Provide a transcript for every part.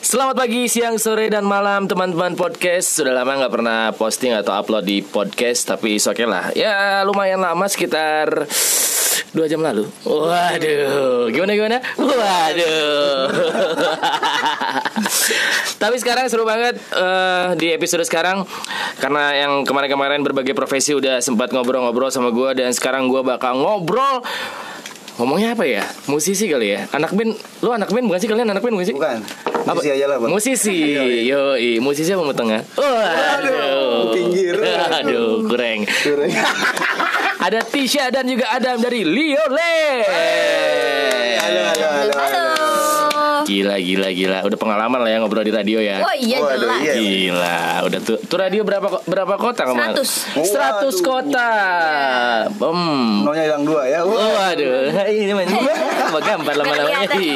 Selamat pagi, siang, sore, dan malam teman-teman podcast. Sudah lama nggak pernah posting atau upload di podcast Tapi oke lah. Ya lumayan lama sekitar Dua jam lalu. Waduh Gimana gimana? Waduh. Tapi sekarang seru banget eh, Di episode sekarang Karena yang kemarin-kemarin berbagai profesi Udah sempat ngobrol-ngobrol sama gue Dan sekarang gue bakal ngobrol Ngomongnya apa ya? Musisi kali ya? Anak band Lu anak band bukan sih kalian anak band bukan sih? Bukan. Musisi aja lah, Bang. Musisi, yo, musisi apa mau tengah? Waduh, pinggir. Aduh, kurang. Kurang. Ada Tisha dan juga Adam dari Liole. Halo, halo, halo. Halo. Gila, gila, gila. Udah pengalaman lah ya ngobrol di radio ya. Oh iya Waduh, jelas. iya. Gila, udah tuh. Tuh radio berapa berapa kota kemarin? 100. 100 Waduh. kota. Hmm. Nonya hilang dua ya. Wah. Waduh, ini mah apa gambar lama-lama Kelihatan.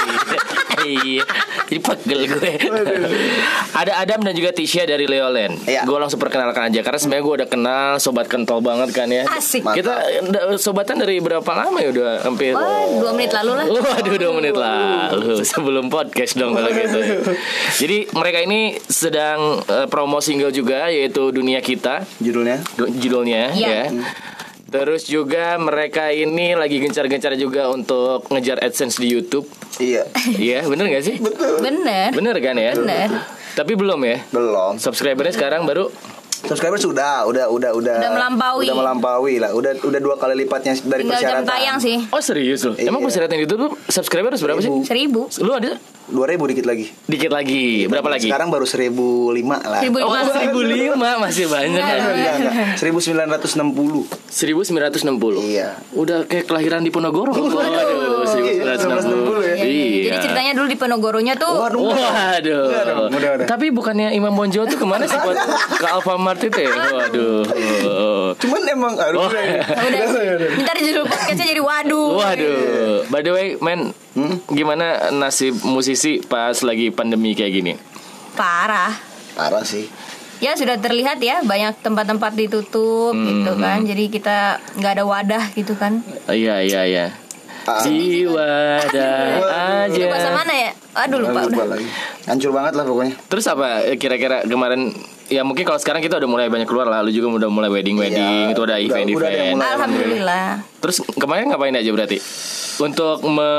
Iya, jadi pegel gue. Ada Adam dan juga Tisha dari Leolen. Iya. Gue langsung perkenalkan aja karena sebenarnya gue udah kenal sobat kentol banget kan ya. Asik. Kita sobatan dari berapa lama ya udah hampir. Wah, dua menit lalu lah. Waduh, dua menit lalu sebelum podcast dong kalau gitu. Jadi mereka ini sedang eh, promo single juga yaitu Dunia Kita Judulnya? du- judulnya ya. Iya. Terus juga mereka ini lagi gencar-gencar juga untuk ngejar AdSense di YouTube. Iya. Iya, bener gak sih? Bener. Bener kan ya? Bener. Tapi belum ya? Belum. Subscribernya sekarang baru Subscriber sudah, udah, udah, udah. Udah melampaui. Udah melampaui lah. Udah, udah dua kali lipatnya dari Tinggal jam persyaratan. tayang sih. Oh serius loh? Emang Iya. persyaratan YouTube tuh subscriber harus berapa sih? Seribu. Seribu. Lu ada Dua ribu dikit lagi. dikit lagi. Berapa lagi? Sekarang baru seribu lima lah. Seribu Oh, lima. seribu lima masih banyak Enggak, ya. Enggak, enggak. Seribu sembilan ratus enam puluh. 1960 Iya. Udah kayak kelahiran di Ponorogo Waduh 1960 ya. Iya Jadi ceritanya dulu di Penogoronya tuh Waduh. Waduh. Tapi bukannya Imam Bonjol tuh ke mana sih buat ke Alfamart itu ya? Waduh. Cuman emang aduh, Oh. udah, ya. udah ntar judul podcastnya jadi waduh. Waduh. By the way, men, gimana nasib musisi pas lagi pandemi kayak gini? Parah. Parah sih. Ya sudah terlihat ya banyak tempat-tempat ditutup gitu kan. Jadi kita nggak ada wadah gitu kan. Iya, iya, iya. Ah. Di wadah Itu bahasa aja. mana ya? Aduh lupa Lupa udah. lagi. Hancur banget lah pokoknya. Terus apa kira-kira kemarin ya mungkin kalau sekarang kita udah mulai banyak keluar lah, lu juga udah mulai wedding wedding, Iya, itu ada udah- event udah ada yang event. mulai. Alhamdulillah. Terus kemarin ngapain aja berarti? Untuk me,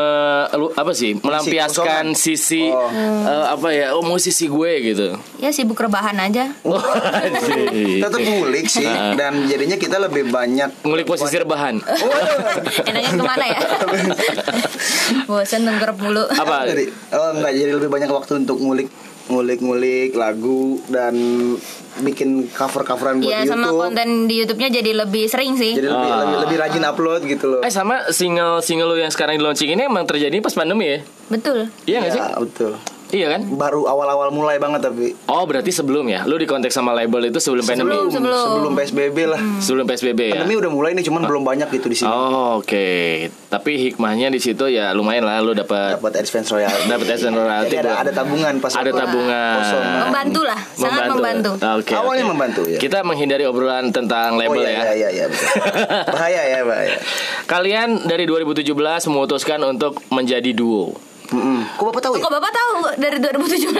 lu- apa sih melampiaskan kosongan. sisi Oh. eh, apa ya? Oh musisi gue gitu. Ya sibuk rebahan aja. Waduh. Tetap ngulik sih Ah. dan jadinya kita lebih banyak Ngulik posisi rebahan. Enaknya ke mana ya? Bosan nengkerep mulu. Apa? Jadi, oh enggak jadi lebih banyak waktu untuk ngulik ngulik-ngulik lagu dan bikin cover-coveran buat Iya sama YouTube. konten di YouTube-nya jadi lebih sering sih. Jadi lebih, Ah. lebih lebih rajin upload gitu loh. Eh sama single single lu yang sekarang di launching ini emang terjadi pas pandemi ya? Betul. Iya nggak sih? Ya, betul. Iya kan? Baru awal-awal mulai banget tapi Oh berarti sebelum ya? Lu di kontak sama label itu sebelum pandemi? Sebelum, sebelum. sebelum PSBB lah. Sebelum PSBB ya? Pandemi udah mulai nih cuman belum banyak gitu di sini. Oh oke. Tapi hikmahnya di situ ya lumayan lah lu dapat Dapat advance royalty. dapat advance royalty Jadi ada, ada tabungan pas ada tabungan. kosong. Membantu lah, sangat membantu. Oke. Awalnya oke. membantu ya. Kita menghindari obrolan tentang Oh label iya, ya. iya iya iya bahaya ya bahaya. Kalian dari 2017 memutuskan untuk menjadi duo. Mm-mm. Kok bapak tahu ya? Kok Bapak tahu dari 2017?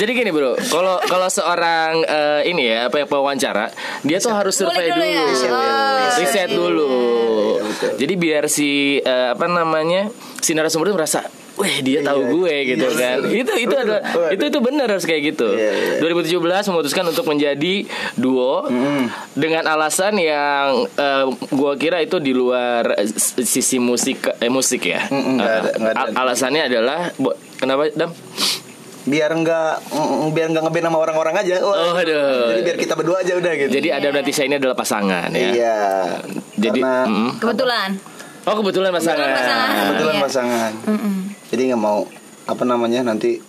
Jadi gini bro, kalau kalau seorang eh, ini ya apa yang pewawancara, dia tuh harus survei dulu, dulu ya? riset, Oh, riset dulu. iya, betul. Jadi biar si eh, apa namanya si narasumber tuh merasa, weh dia tahu Iya, gue gitu iya. kan. Itu itu adalah itu itu benar harus kayak gitu. Iya, iya. 2017 memutuskan untuk menjadi duo dengan alasan yang eh, gua kira itu di luar sisi musik eh, musik ya. Mm-mm, nggak ada- Eh, nggak ada. al- alasannya adalah kenapa Dam? Biar enggak mm, biar enggak ngeband sama orang-orang aja. Wah. Oh, aduh. Jadi biar kita berdua aja udah gitu. Jadi ada berarti saya ini adalah pasangan ya. Iya. Jadi Karena mm. Kebetulan. oh kebetulan pasangan. Kebetulan pasangan. kebetulan Iya. pasangan. Mm-mm. Jadi nggak mau apa namanya nanti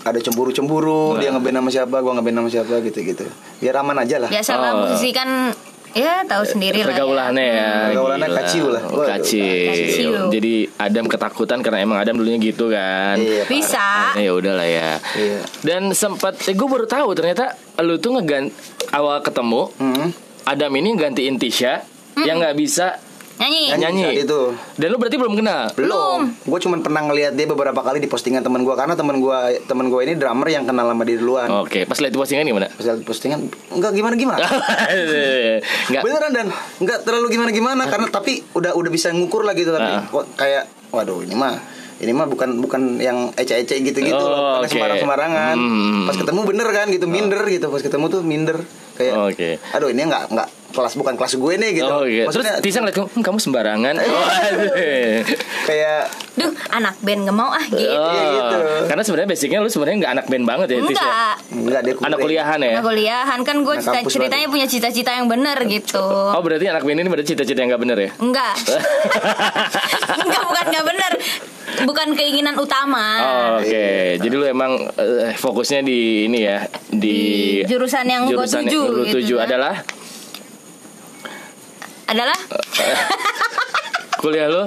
ada cemburu-cemburu dia ngeband sama siapa, gua ngeband sama siapa gitu-gitu. Biar aman aja lah. Biasa lah Oh. musisi kan ya tahu sendiri lah. ya. Pergaulannya ya. Pergaulannya Gila. kacau lah. Kacau. kacau. Jadi Adam ketakutan karena emang Adam dulunya gitu kan. Iya. Bisa. Nah, ya udahlah ya. Iya. Dan sempat eh, gue baru tahu ternyata lu tuh ngegan awal ketemu Hmm. Adam ini gantiin Tisha yang nggak bisa Nyanyi. Nyanyi. saat itu. Dan lu berarti belum kenal. Belum. Gue cuma pernah ngeliat dia beberapa kali di postingan teman gue karena teman gue teman gue ini drummer yang kenal sama dia duluan. Oke, pas lihat postingan gimana? Pas liat postingan enggak gimana gimana. Enggak. Beneran dan enggak terlalu gimana gimana karena tapi udah udah bisa ngukur lah gitu tapi Ah. kok kayak waduh ini mah ini mah bukan bukan yang ece-ece gitu-gitu Oh, loh, oke. sembarang-sembarangan. Hmm. Pas ketemu bener kan gitu, minder gitu. Pas ketemu tuh minder kayak Oke. aduh ini enggak enggak kelas bukan kelas gue nih gitu. Oh iya. Terus Maksudnya Tisa ngeliat kamu, "Hmm, kamu sembarangan. Waduh. kayak Duh, anak band gak mau ah gitu. Oh, gitu. Karena sebenarnya basicnya lu sebenarnya nggak anak band banget ya, Tis ya? Enggak. enggak dia Anak kuliahan ya? Anak kuliahan kan gue kampus ceritanya punya cita-cita yang bener gitu. Oh berarti anak band ini berarti cita-cita yang nggak bener ya? Enggak. Enggak bukan enggak bener. Bukan keinginan utama. Oh, Oke, jadi lu emang eh, fokusnya di ini ya di, Di jurusan yang gua jurusan tuju lu gitu tuju kan. adalah Adalah kuliah lu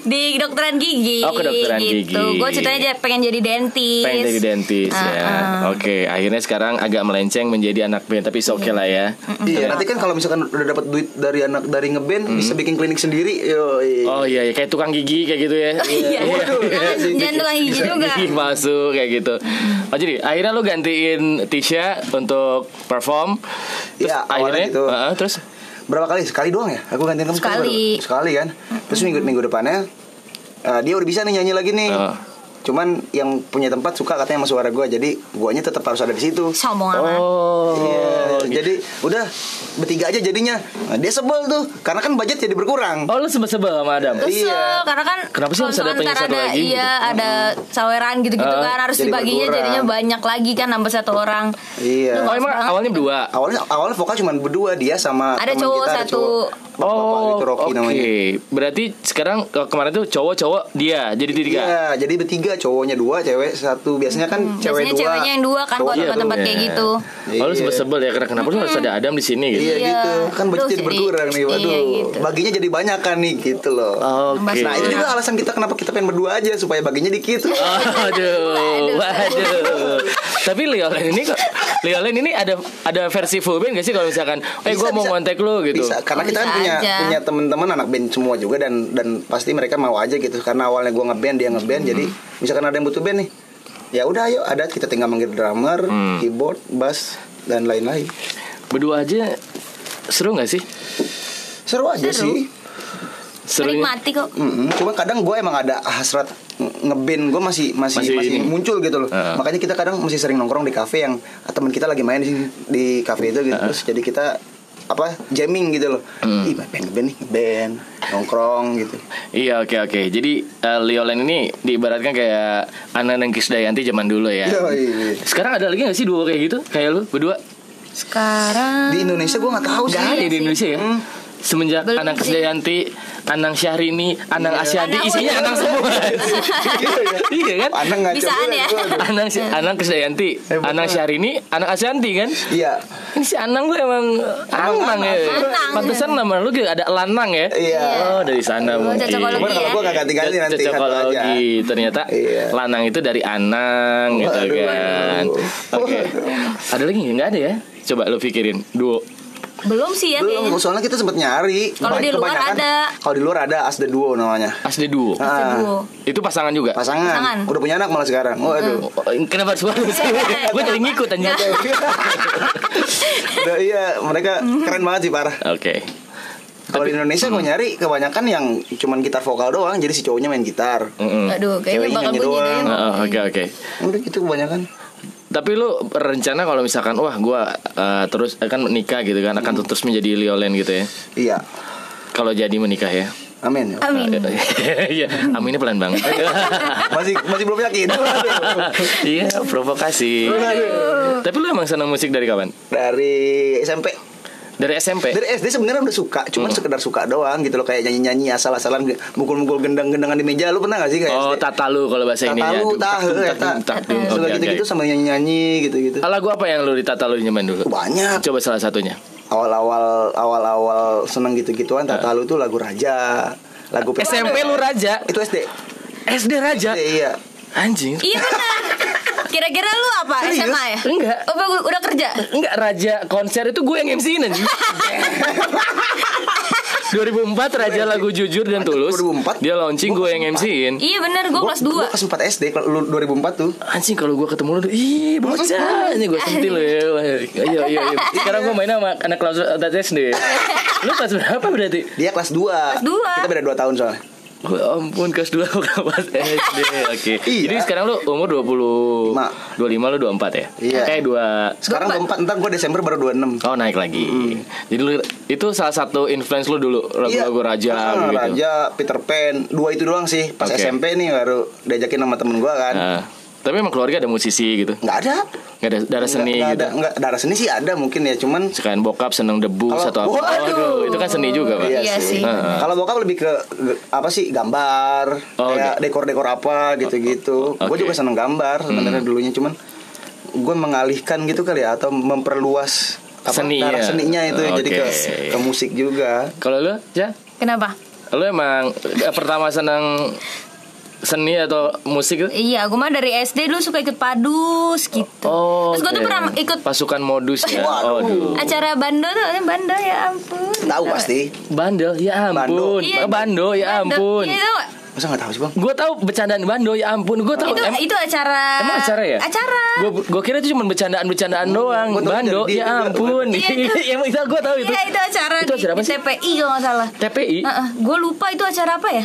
di kedokteran gigi. Oh, kedokteran gitu. gigi. Gue ceritanya aja pengen jadi dentis. pengen jadi dentis Ah, ya. ah. Oke, akhirnya sekarang agak melenceng menjadi anak band tapi oke lah ya. Iya, nanti kan kalau misalkan udah dapat duit dari anak dari ngeband bisa bikin klinik sendiri. Yo, Oh iya, iya, kayak tukang gigi kayak gitu ya. Iya. Jangan- Jangan tukang gigi juga. Gigi palsu kayak gitu. Oh jadi akhirnya lu gantiin Tisha untuk perform. Terus Iya, awalnya akhirnya gitu. Heeh, terus Berapa kali? Sekali doang ya? Aku gantiin kamu Sekali. Sekali kan? Terus minggu minggu depannya eh, dia udah bisa nih nyanyi lagi nih. Oh. Cuman yang punya tempat suka katanya sama suara gue, jadi guanya tetap harus ada di situ. Sombong amat. Oh. Iya, gitu. jadi udah bertiga aja jadinya. Nah, dia sebel tuh, karena kan budget jadi berkurang. Oh lu sebel-sebel sama Adam? Kesel Iya. karena kan Kenapa sih harus ada satu ada, lagi Iya, ada saweran gitu-gitu Ah, kan harus jadi dibaginya berkurang. jadinya banyak lagi kan nambah satu orang. Iya. Oh emang awalnya berdua? Awalnya awalnya vokal cuma berdua dia sama Ada cowok kita, ada satu. cowok. Bapak Oh, itu Rocky oke. namanya. Berarti sekarang ke- kemarin tuh cowok-cowok dia jadi tiga. Iya, jadi bertiga cowoknya dua, cewek satu. Biasanya kan cewek Biasanya dua. ceweknya yang dua kan kalau tempat-tempat kayak Iya. gitu. Oh lu Iya. sebel-sebel ya karena kenapa lu harus ada Adam di sini gitu? Iya Iya. gitu Kan budget jadi berkurang nih Waduh iya gitu. Baginya jadi banyak kan nih Gitu loh Oke. Nah itu juga alasan kita kenapa kita pengen berdua aja Supaya baginya dikit Aduh, waduh. Tapi Leolen ini kok Leolen ini ada ada versi full band gak sih kalau misalkan eh gue mau ngontek lu gitu. Bisa Karena kita kan Bisa punya aja. punya teman-teman anak band semua juga Dan dan pasti mereka mau aja gitu Karena awalnya gue ngeband Dia ngeband Jadi misalkan ada yang butuh band nih Ya udah ayo ada kita tinggal manggil drummer, Hmm. keyboard, bass dan lain-lain. Berdua aja seru gak sih? Seru aja Seru. sih. Serunya. Menikmati kok. Mm-mm. Cuma kadang gue emang ada hasrat nge- ngeband gue masih masih Masih masih, ini. muncul gitu loh. Heeh. Makanya kita kadang masih sering nongkrong di kafe yang teman kita lagi main di di kafe itu gitu. Terus jadi kita apa jamming gitu loh. Hmm. Ih pengen ngeband nih, ngeband, nongkrong gitu. Iya oke oke. Jadi eh, Leolen ini diibaratkan kayak Ana dan Krisdayanti zaman dulu ya. Iya, iya. Sekarang ada lagi gak sih duo kayak gitu? Kayak lu berdua? Sekarang Di Indonesia gue nggak tahu sih. Gak ada di Indonesia ya. Hmm. Semenjak Belum Anang sih. Krisdayanti, Anang Syahrini, Anang Iya. Asyanti, Anang- isinya Anang semua. iya kan? Anang ngaco Bisaan ya. gua, aduh. Anang Anang Krisdayanti, Hebat Anang. Syahrini, Anang Asyanti kan? Iya. Ini si Anang gue emang Anang ya. Anang. Pantesan nama lu ada Lanang ya. Iya. Oh dari sana Oh, mungkin. cocokologi Cuman kalau gue gak ganti-ganti nanti. Cocokologi ternyata Iya. Lanang itu dari Anang gitu kan. Oke. Ada lagi nggak ada ya? Coba lu pikirin duo. Belum sih ya Belum, kayaknya. soalnya kita sempet nyari. Kalau di luar ada. Kalau di luar ada Asda Duo namanya. Asli duo. Ah. Duo. Itu pasangan juga. Pasangan. Pasangan. Udah punya anak malah sekarang. Waduh. Oh, Kenapa harus baru sih? Gue jadi ngikut anjing. Udah iya, mereka keren banget sih parah. Oke. Kalau di Indonesia gue nyari kebanyakan yang cuman gitar vokal doang, jadi si cowoknya main gitar. Mm-mm. Aduh, kayaknya Ceweknya bakal bunyi deh. doang. Oh, Oke oke. Udah gitu kebanyakan. Tapi lu rencana kalau misalkan wah gua eh, terus akan menikah gitu kan akan terus menjadi Liolen gitu ya. Iya. Kalau jadi menikah ya. Amin. Amin. Iya, aminnya pelan banget. masih masih belum yakin. Iya, provokasi. Tapi lu emang senang musik dari kapan? Dari SMP. Dari SMP. Dari SD sebenarnya udah suka, cuman sekedar suka doang gitu loh kayak nyanyi-nyanyi asal-asalan mukul-mukul gendang-gendangan di meja. Lu pernah gak sih kayak Oh, SD? tatalu kalau bahasa ini ya. Tatalu, tahu ya, tak. Suka gitu-gitu sama nyanyi-nyanyi gitu-gitu. Lagu apa yang lu di tatalu nyaman dulu? Banyak. Coba salah satunya. Awal-awal awal-awal seneng gitu-gituan Tatalu tuh lagu Raja. Lagu SMP lu raja. Itu SD. SD raja. SD iya. Anjing. Iya benar. Kira-kira lu apa? Serius? SMA ya? Enggak. Oh, bagus, udah kerja. Enggak raja konser itu gue yang MC-in anjing. 2004 Raja lagu jujur dan tulus 2004. Dia launching gue yang MC-in Iya bener gue kelas 2 Gue kelas 4 SD kalau lu 2004 tuh. Anjing kalau gue ketemu lu Ih bocah Ini gue sentil ya Iya iya iya Sekarang gue main sama anak kelas atas SD Lu kelas berapa berarti? Dia kelas 2. Kelas dua. Kita beda 2 tahun soalnya. Gue ampun kelas 2 kelas SD Oke Iya. Jadi sekarang lu umur 20 Lima. 25 lu 24 ya? Iya. Kayak 2 Sekarang 24, ntar gue Desember baru 26. Oh naik lagi Jadi lu itu salah satu influence lu dulu Lagu-lagu Raja Ah, gitu Raja, Peter Pan, dua itu doang sih. Pas Oke. SMP nih baru diajakin sama temen gue kan. Nah, Tapi emang keluarga ada musisi gitu Nggak ada. Gak ada darah seni nggak, gitu ada, nggak, darah seni sih ada mungkin ya, cuman Sekalian bokap seneng debu Kalau- atau apa Waduh. Itu kan seni juga pak Iya sih. Heeh. Kalau bokap lebih ke apa sih gambar, Oh, kayak oke. dekor-dekor apa gitu-gitu. Oh, Gue oke. juga seneng gambar sebenarnya dulunya, cuman gue mengalihkan gitu kali ya atau memperluas apa, Seninya. darah seninya itu jadi ke ke musik juga. Kalau lu ya Kenapa? Lu emang eh, pertama seneng seni atau musik itu? Iya gue mah dari SD dulu suka ikut padus gitu Oh, Terus gue tuh pernah ikut pasukan modus ya. Waduh. Aduh. acara bando tuh Bando ya ampun Tahu pasti. Bandel, ya ampun. Iya, Bando, ya ampun. Iya tau gak? Masa nggak tahu sih bang? Gue tahu bercandaan Bando, ya ampun. Gue tahu. itu, em- itu acara Emang acara ya? Acara Gue kira itu cuma bercandaan-bercandaan doang. gua tahu Bando, ya ampun. Iya, itu- Emang itu gue tahu itu. Iya itu acara Itu di, acara apa sih? TPI kalau nggak salah TPI. Gue lupa itu acara apa ya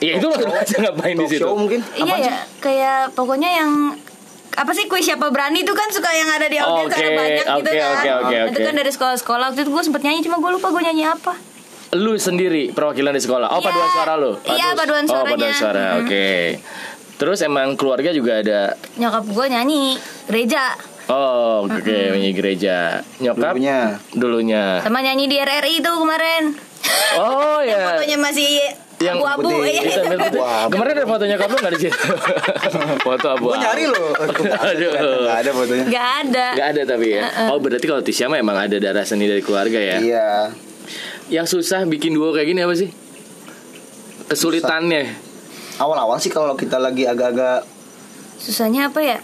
Iya itu loh aja ngapain di situ. show mungkin? Iya ya kayak pokoknya yang apa sih kuis siapa berani itu kan suka yang ada di audiens Oke, ada banyak gitu oke, kan oke, oke, itu oke. kan dari sekolah-sekolah waktu itu gue sempet nyanyi cuma gue lupa gue nyanyi apa Lu sendiri perwakilan di sekolah. Oh, Iya. paduan suara lu. Iya, paduan Oh, suaranya. paduan suara. Mm. Oke. Terus emang keluarga juga ada nyokap gue nyanyi gereja Oh, oke, nyanyi gereja. Nyokap Dulunya. dulunya. sama nyanyi di RRI itu kemarin Oh ya. fotonya masih Yang abu-abu putih. iya Kemarin ada fotonya kamu nggak di situ? Foto abu. Gue nyari loh. Nggak ada fotonya. Gak ada Gak ada tapi ya. Oh berarti kalau Tisha mah emang ada darah seni dari keluarga ya. Iya. Yang susah bikin duo kayak gini apa sih? Kesulitannya. Awal-awal sih kalau kita lagi agak-agak susahnya apa ya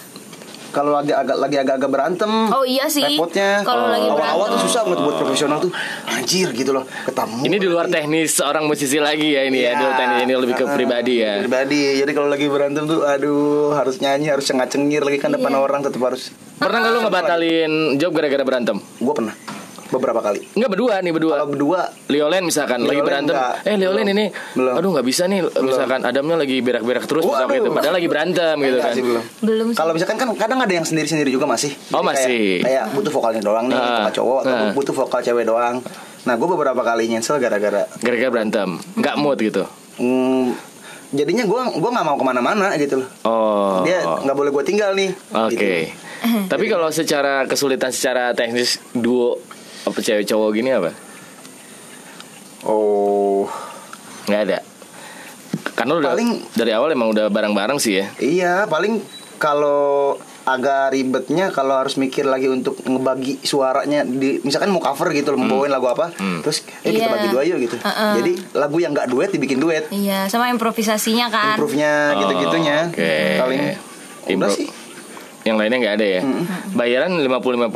kalau lagi agak lagi agak-agak berantem. Oh, iya sih. Repotnya. Kalau lagi awal-awal berantem. tuh susah banget buat profesional tuh. Anjir gitu loh. Ketemu. Ini di luar teknis seorang musisi lagi ya ini ya. Di luar teknis ini lebih ke Iya. Ah, pribadi ya. Pribadi. Jadi kalau lagi berantem tuh aduh harus nyanyi, harus cengak-cengir lagi kan depan Iya. orang tetap harus. Pernah nggak lu ngebatalin job gara-gara berantem? Gue pernah beberapa kali. Enggak berdua nih berdua. Kalau berdua Leolen misalkan lagi Leolen berantem. enggak. Eh Leolen Belum. ini Belum. aduh nggak bisa nih misalkan Adamnya lagi berak-berak terus misalkan Waduh. gitu. Padahal lagi berantem gitu Enggak kan. sih belum. belum sih. Kalau misalkan kan kadang ada yang sendiri-sendiri juga masih. Oh, Jadi masih. Kayak, kayak butuh vokalnya doang nih, Ah, vokal cowok atau ah. butuh vokal cewek doang. Nah, gue beberapa kali nyensel gara-gara Gara-gara berantem. Nggak mood gitu. mm, jadinya gue gua nggak mau ke mana-mana gitu loh. Oh. Dia nggak boleh gue tinggal nih. Oke. gitu. Tapi kalau secara kesulitan secara teknis duo apa cewek cowok gini apa? Oh, Nggak ada. Karena udah Paling- dari awal emang udah bareng-bareng sih ya. iya paling kalau agak ribetnya kalau harus mikir lagi untuk ngebagi suaranya di misalkan mau cover gitu loh, mau bawain lagu apa, terus eh kita Iya. bagi dua yuk gitu. Uh-uh. Jadi lagu yang nggak duet dibikin duet. iya sama improvisasinya kan Improve-nya gitu-gitunya. Oh, Oke. Paling udah Impro- sih. Yang lainnya nggak ada ya. Bayaran 50-50.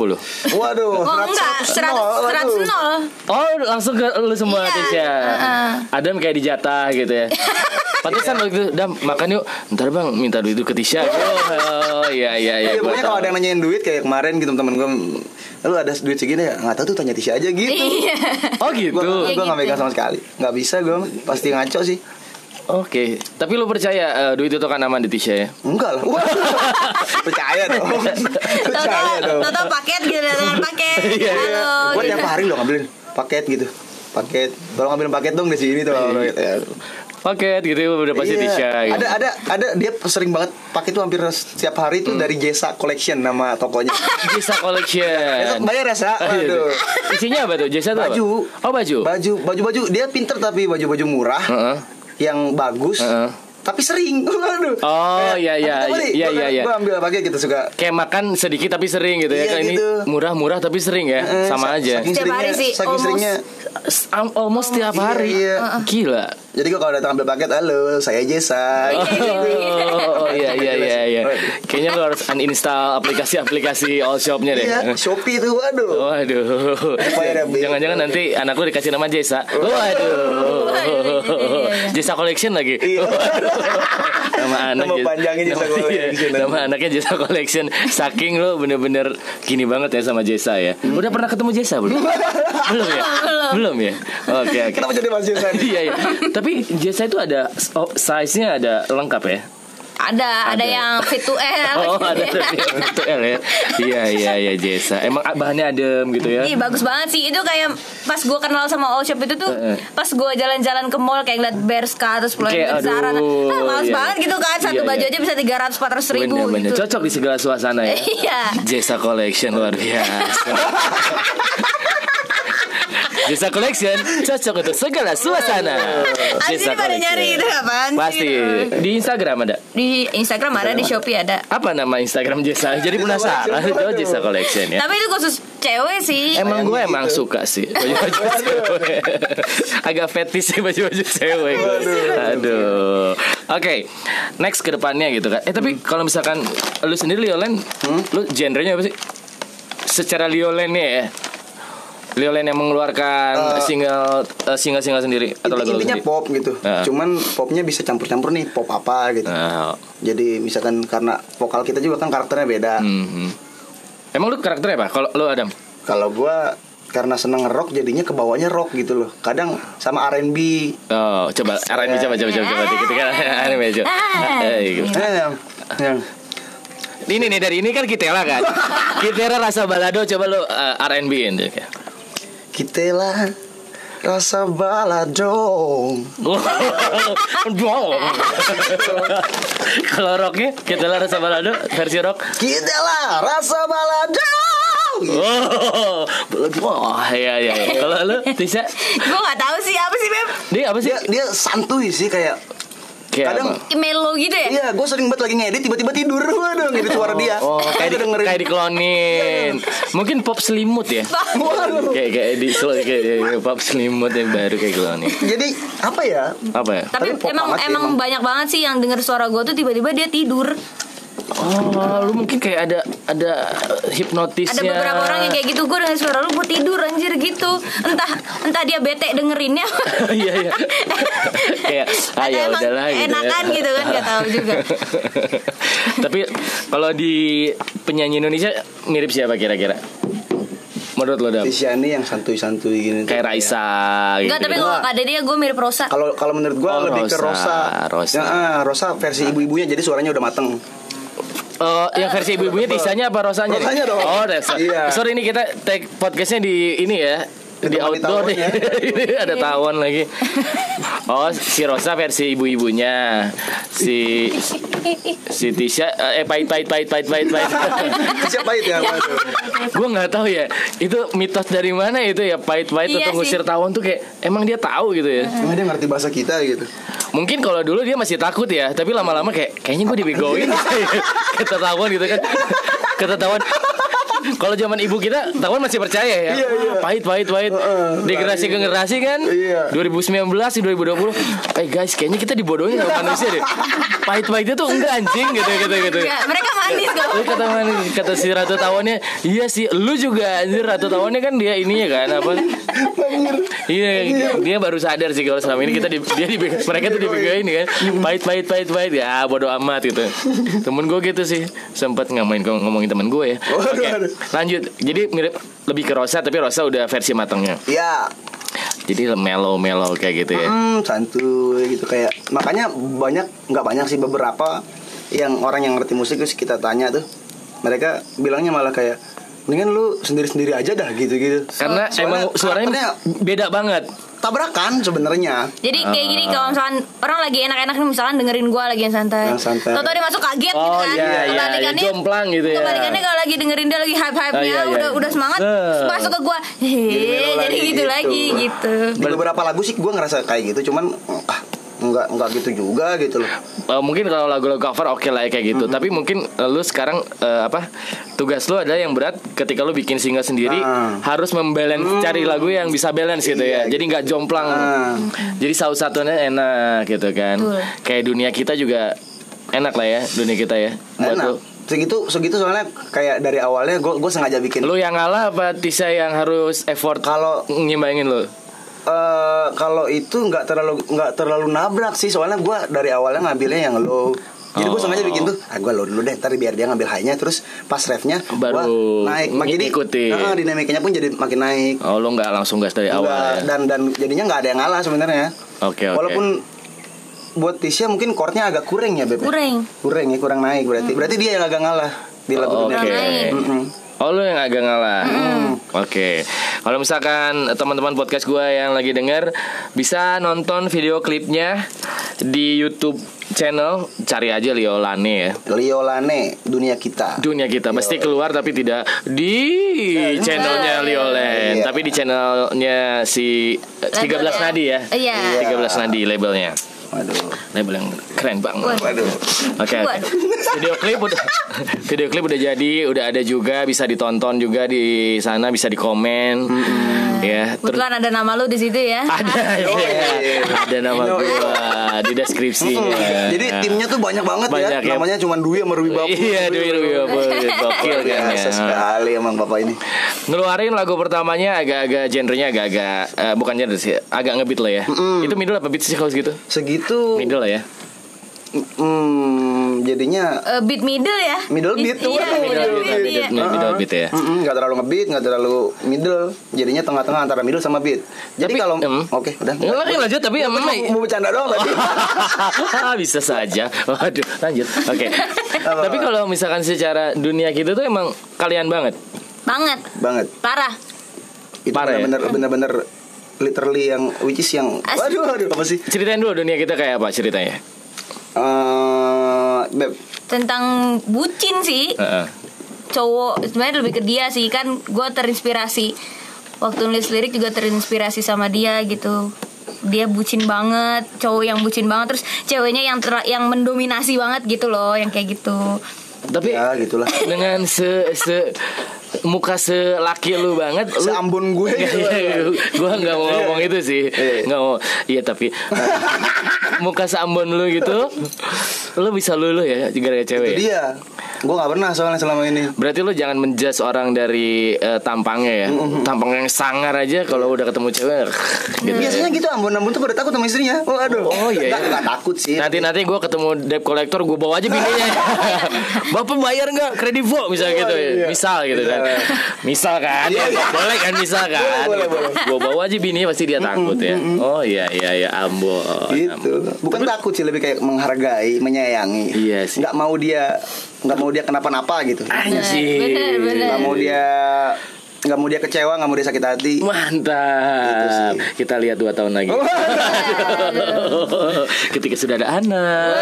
Waduh, Oh enggak, 100 100 nol. Oh langsung ke lu semua Iya, Tisha heeh. Adam kayak dijatah gitu ya Pantesan waktu itu Dam makan yuk Ntar bang minta duit itu ke Tisha Oh iya iya iya Iya, gua pokoknya tahu. kalau ada yang nanyain duit kayak kemarin gitu temen gue Lu ada duit segini ya? Nggak tahu tuh tanya Tisha aja gitu Iya. Oh gitu Gue Iya, gue nggak gitu. megang sama sekali Nggak bisa gue Pasti ngaco sih Oke Tapi lu percaya eh, duit itu kan aman di Tisha ya Enggak lah Wah, Percaya dong Percaya dong Toto paket gitu datang paket. Iya, iya. Halo. Gue gitu. tiap hari loh ngambilin paket gitu Paket Tolong ngambilin paket dong di sini tuh ya. Paket gitu udah pasti Iya. Tisha gitu. Ada ada ada dia sering banget pakai tuh hampir setiap hari tuh dari Jesa Collection nama tokonya. Jasa Collection Besok bayar ya, Sa? Aduh. Isinya apa tuh? Jasa tuh apa? Baju. Oh baju Baju, baju-baju dia pinter tapi baju-baju murah Heeh. Yang bagus. Heeh. Tapi sering. Aduh. Oh, iya, iya, iya, iya, iya. Gue ambil pakai gitu suka. Kayak makan sedikit tapi sering gitu ya Iya, Kan ini gitu. murah-murah tapi sering ya Eh, Sama sa- aja Saking Setiap hari seringnya, sih, saking almost. seringnya. Am- Almost tiap Iya, hari iya. Gila Jadi gue kalau datang ambil paket, halo, saya Jesa. Oh, oh, iya iya iya iya. Oh, Kayaknya lo harus uninstall aplikasi-aplikasi all shopnya deh. Iya, Shopee tuh waduh. Waduh. Jangan-jangan nanti anak lu dikasih nama Jesa. Waduh. iya, iya. Jesa Collection lagi. Iya. nama anak Nama Jesa- panjangnya Jesa nama- iya, Collection. Nama anaknya Jesa Collection. Saking lu bener-bener gini banget ya sama Jesa ya. Udah pernah ketemu Jesa belum? belum ya? Belum ya? Oke oke. Kenapa jadi Mas Jason? Iya iya. Tapi Jesa itu ada oh, size-nya ada lengkap ya? Ada, ada, yang fit to L. Oh ada tapi itu L ya. Iya iya iya Jesa. Emang bahannya adem gitu ya? Ih bagus banget sih itu kayak pas gue kenal sama All Shop itu tuh pas gue jalan-jalan ke mall kayak ngeliat Berska terus pulang Kayak, Zara aduh, ah, males iya. banget gitu kan satu Iya, baju iya. aja bisa tiga ratus empat ratus ribu Bener-bener gitu cocok di segala suasana ya. Iya. Jesa Collection luar biasa. Jesa Collection cocok untuk segala suasana. Asli pada nyari itu apaan Pasti gitu. di Instagram ada. di Instagram ada di Shopee ada Apa nama Instagram Jesa? Jadi penasaran. Oh Jesa Collection ya. tapi itu khusus cewek sih Emang gue Sayang emang gitu. suka sih baju-baju cewek. Agak fetish sih baju-baju cewek. Aduh. Oke, next ke depannya gitu kan. Eh tapi kalau misalkan lu sendiri Liolen, lu genrenya apa sih? Secara Liolennya ya. Liolen yang mengeluarkan single eh, single single sendiri atau lagu-lagu intinya sendiri? pop gitu. Ah. Cuman popnya bisa campur-campur nih, pop apa gitu. Nah, Jadi misalkan karena vokal kita juga kan karakternya beda. hmm, hmm. Emang lu karakternya apa? Kalau lu Adam? Kalau gua karena seneng rock jadinya kebawanya rock gitu loh. Kadang sama R&B. Oh, coba R&B coba coba coba coba dikit kan R&B coba. Gitu. Yang, Ini nih dari ini kan Kitela kan. Kitela rasa balado coba lu uh, R&B deh. Kita lah rasa balado. Kalau rocknya Kitela rasa balado versi rock. Kita lah rasa balado. Oh, wah ya ya. ya. Kalau lu Tisha, gue nggak tahu sih apa sih beb dia apa sih? Dia dia santuy sih kayak Kayak kadang apa? melo gitu ya Iya, gue sering banget lagi ngedit tiba-tiba tidur waduh gitu suara dia. Oh, kayak di, dengerin. kayak diklonin. Mungkin pop selimut ya. Kayak kayak di kayak, kayak pop selimut yang baru kayak cloning. Jadi apa ya? Apa ya? tapi, Tapi emang emang emang. banyak banget sih yang denger suara gue tuh tiba-tiba dia tidur Oh, lu mungkin kayak ada ada hipnotisnya. ada beberapa orang yang kayak gitu gue denger suara lu gue tidur anjir gitu entah entah dia bete dengerinnya Iya iya. Kayak ah ya udahlah gitu. enakan ya. gitu kan, nggak tahu juga. Tapi kalau di penyanyi Indonesia mirip siapa kira-kira? Menurut lo Dam? Tisyani yang santuy-santuy gini. Kayak Raisa gitu. Enggak tapi kalau ada dia gue mirip Rosa Kalau kalau menurut gua Oh, lebih ke Rosa. Rosa. Rosa. Ya, ah, Rosa versi ibu-ibunya jadi suaranya udah mateng. Oh, yang versi ibu-ibunya Tisanya apa Rosanya? nih? Rosanya dong. Oh, Resa. Iya. Sorry ini kita take podcastnya di ini ya. Di Di outdoor nih. ini ada tawon lagi. Oh, si Rosa versi ibu-ibunya. Si si Tisha eh pahit pahit pahit pahit pahit pahit. Siapa itu yang apa tuh? gue nggak tahu ya itu mitos dari mana itu ya pahit-pahit Iya atau ngusir tawon tuh kayak emang dia tahu gitu ya Emang dia ngerti bahasa kita gitu. mungkin kalau dulu dia masih takut ya tapi lama-lama kayak kayaknya gue dibegoin kata tawon gitu kan kata tawon kalau zaman ibu kita tawon masih percaya ya. Iya, iya. Ah, pahit pahit. Pahit di generasi ke generasi kan? Iya. 2019 2020 eh guys kayaknya kita dibodohin sama manusia deh. Pahit pahitnya tuh enggak anjing gitu gitu gitu. Enggak, mereka manis kok kata mana kata si Ratu Tawonnya Iya sih Lu juga anjir. Ratu Tawonnya kan dia ininya kan apa? Iya Dia baru sadar sih Kalau selama ini kita di, dia di, Mereka tuh dibegoin kan. Pahit pahit pahit pahit. Ya bodo amat gitu. Temen gue gitu sih. Sempet ngomongin ngomongin temen gue ya. Waduh. Lanjut. Jadi mirip Lebih ke Rosa Tapi Rosa udah versi matangnya. Ya, Jadi mellow-mellow kayak gitu ya. Hmm, santuy gitu kayak makanya banyak nggak banyak sih beberapa yang orang yang ngerti musik terus kita tanya tuh mereka bilangnya malah kayak mendingan lu sendiri-sendiri aja dah gitu-gitu. Karena emang suaranya beda banget tabrakan sebenarnya. Jadi kayak gini kalau misalkan orang lagi enak-enak nih misalkan dengerin gue lagi yang santai. Yang santai. Tahu-tahu dia masuk kaget gitu Oh, kan. iya, iya, Kebalikannya- iya, jomplang gitu ya. Kebalikannya kalau lagi dengerin dia lagi hype-hype-nya Oh, iya, iya. udah udah semangat terus masuk ke gue. Hehe, melo jadi gitu, gitu. lagi gitu. Di beberapa lagu sih gue ngerasa kayak gitu, cuman ah nggak nggak gitu juga gitu loh. Eh, mungkin kalau lagu-lagu cover oke lah ya kayak gitu. Tapi mungkin eh, lu sekarang eh, apa? Tugas lu adalah yang berat ketika lu bikin single sendiri Ah. harus membalance cari lagu yang bisa balance gitu ya. Iya, Jadi nggak jomplang. Ah. Jadi saus satunya enak gitu kan. Betul. Kayak dunia kita juga enak lah ya dunia kita ya. Buat Enak. lu. Segitu segitu soalnya kayak dari awalnya gue gue sengaja bikin. Lu yang ngalah apa Tisha yang harus effort Kalau- nyimbangin lu? Eh, kalau itu nggak terlalu nggak terlalu nabrak sih soalnya gue dari awalnya ngambilnya yang low jadi gue Oh. sengaja bikin tuh ah gue low dulu deh ntar biar dia ngambil high-nya terus pas refnya Baru gua naik Mak- jadi ngikutin. Heeh, dinamikanya pun jadi makin naik Oh lu nggak langsung gas dari awal ya? dan dan jadinya nggak ada yang ngalah sebenarnya Oke oke. walaupun buat Tisha mungkin chordnya agak kurang ya beb Kurang. kurang ya kurang naik berarti berarti dia yang agak ngalah di lagu Oh, dunia Oke. kita. naik. Oh lu yang agak ngalah. Oke. Kalau misalkan teman-teman podcast gue yang lagi denger bisa nonton video klipnya di YouTube channel cari aja Liolane ya. Leo Lane dunia kita Dunia kita pasti keluar tapi tidak di channelnya Liolen, Iya. tapi di channelnya si eh, 13 Labelnya. Nadi ya. Iya. 13 Nadi labelnya. Waduh Label yang keren banget. Waduh. Oke. Waduh. Video klip udah video klip udah jadi, udah ada juga bisa ditonton juga di sana, bisa dikomen. Ya, terus Kebetulan ada nama lu di situ ya. ada iya. ada nama gua di deskripsinya. Jadi timnya tuh banyak banget Iya. Banyak ya. ya. Namanya cuma Dwi sama Rwi Bapu. Iya, Dwi Rwi Bapu, gokil kan ya. Biasa sekali emang bapak ini. Ngeluarin lagu pertamanya agak-agak genrenya agak-agak eh, bukan genre sih, agak ngebeat lah ya. Itu middle apa beat sih kalau segitu? Segitu. Middle lah ya. Hmm, jadinya Eh, beat middle ya. Middle beat tuh. Iya, Middle middle beat. beat. iya. Middle, middle beat ya. Mm-mm, nggak terlalu ngebeat, nggak terlalu middle. Jadinya tengah-tengah antara middle sama beat. Jadi kalau em, oke udah. Nggak, lanjut, lanjut, tapi emang- mau, mau bercanda doang tadi. bisa saja. Waduh, lanjut. Oke. Tapi kalau misalkan secara dunia gitu tuh emang kalian banget. Banget. Banget. Parah. Itu Parah ya? bener-bener bener-bener literally yang which is yang Asli. waduh waduh apa sih? Ceritain dulu dunia kita kayak apa ceritanya. Eh, beb, Tentang bucin sih. Heeh. Cowok sebenarnya lebih ke dia sih kan gue terinspirasi waktu nulis lirik juga terinspirasi sama dia gitu dia bucin banget cowok yang bucin banget terus ceweknya yang ter- yang mendominasi banget gitu loh yang kayak gitu Tapi ya gitulah. dengan se se muka selaki lu banget lu Seambon gue. gue nggak mau ngomong itu sih Iya. nggak mau iya tapi muka seambon lu gitu lu bisa lulu ya gara-gara Itu cewek ya? dia. Gue nggak pernah soalnya selama ini. Berarti lu jangan menjudge orang dari eh, tampangnya ya. Tampang yang sangar aja kalau udah ketemu cewek gitu. Biasanya gitu Ambon-Ambon tuh pada takut sama istrinya. Oh aduh. Oh, iya, iya. takut sih. Nanti nanti gue ketemu debt collector gue bawa aja bininya. Bapak bayar nggak kredivo misal gitu ya. iya. Misal gitu kan. Misal kan. Iya, iya. Boleh kan misal kan. Boleh, boleh, boleh. Gue bawa aja bininya pasti dia takut ya. Oh iya iya iya Ambon. gitu bukan takut sih lebih kayak menghargai menyayangi Iya sih. nggak mau dia nggak mau dia kenapa-napa gitu sih. bener bener nggak mau dia nggak mau dia kecewa nggak mau dia sakit hati Mantap. Gitu. Kita lihat dua tahun lagi. Ketika sudah ada anak,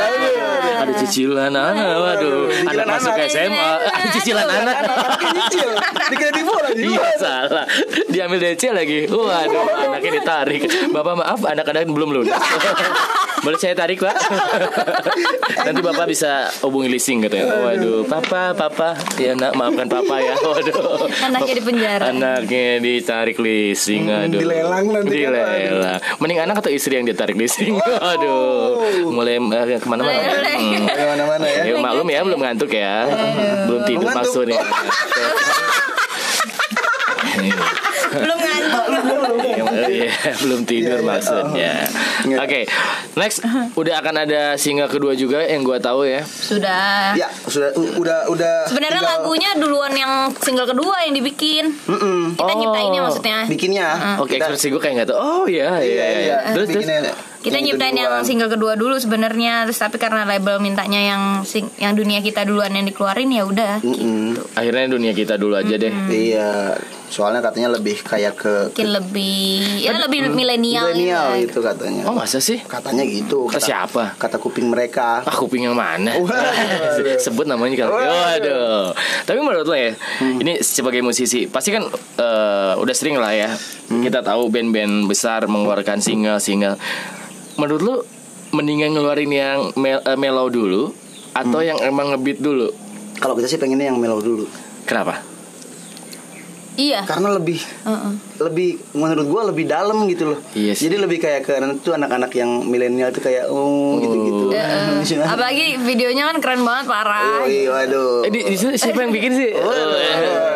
ada cicilan anak, waduh, Cicilan anak masuk anak. SMA, ada cicilan anak. Cicil dikira di bola di Iya salah, diambil DC lagi. Waduh, anaknya ditarik. Bapak maaf, anak-anak belum lunas. Boleh saya tarik pak? Nanti bapak bisa hubungi leasing katanya. Waduh, papa, papa, ya nak maafkan papa ya. Waduh, Anaknya di penjara. Anaknya ditarik leasing, aduh. dilelang nanti kan, Dilelang. Mending anak atau istri yang ditarik leasing? Aduh, mulai eh, ke mana-mana. Mulai- Hmm. mana-mana ya Ya, maklum ya belum ngantuk ya Belum tidur Belum ngantuk. maksudnya belum ngantuk. Iya, belum tidur Iya, iya. maksudnya. Iya. Oke Next. Udah akan ada single kedua juga Yang gue tahu ya. Sudah. Ya sudah u- udah udah sebenarnya tinggal- lagunya duluan yang single kedua yang dibikin. Mm-mm. kita Oh. nyiptainnya maksudnya. Bikinnya. Oke Kita- ekspresi gue kayak gak tau Oh iya iya. iya. Terus terus? Bikinnya kita nyiptain yang single kedua dulu sebenarnya terus tapi karena label mintanya yang sing yang dunia kita duluan yang dikeluarin ya udah Mm-mm. Akhirnya dunia kita dulu aja deh iya soalnya katanya lebih kayak ke mungkin lebih ya lebih milenial milenial gitu. itu katanya Oh masa sih? katanya gitu Kata siapa? kata kuping mereka Ah kuping yang mana? Sebut namanya kan. Waduh. Tapi menurut lo ya, ini sebagai musisi pasti kan eh, udah sering lah ya kita tahu band-band besar mengeluarkan single-single. Menurut lo mendingan ngeluarin yang mel- eh, mellow dulu atau yang emang ngebeat dulu? kalau kita sih pengennya yang mellow dulu Kenapa? Iya. Karena lebih Heeh. lebih menurut gua lebih dalam gitu loh. Iya sih. Jadi lebih kayak ke tuh anak-anak yang milenial tuh kayak oh gitu-gitu. Heeh. Apalagi videonya kan keren banget parah. Waduh. Eh, di, di siapa yang bikin sih?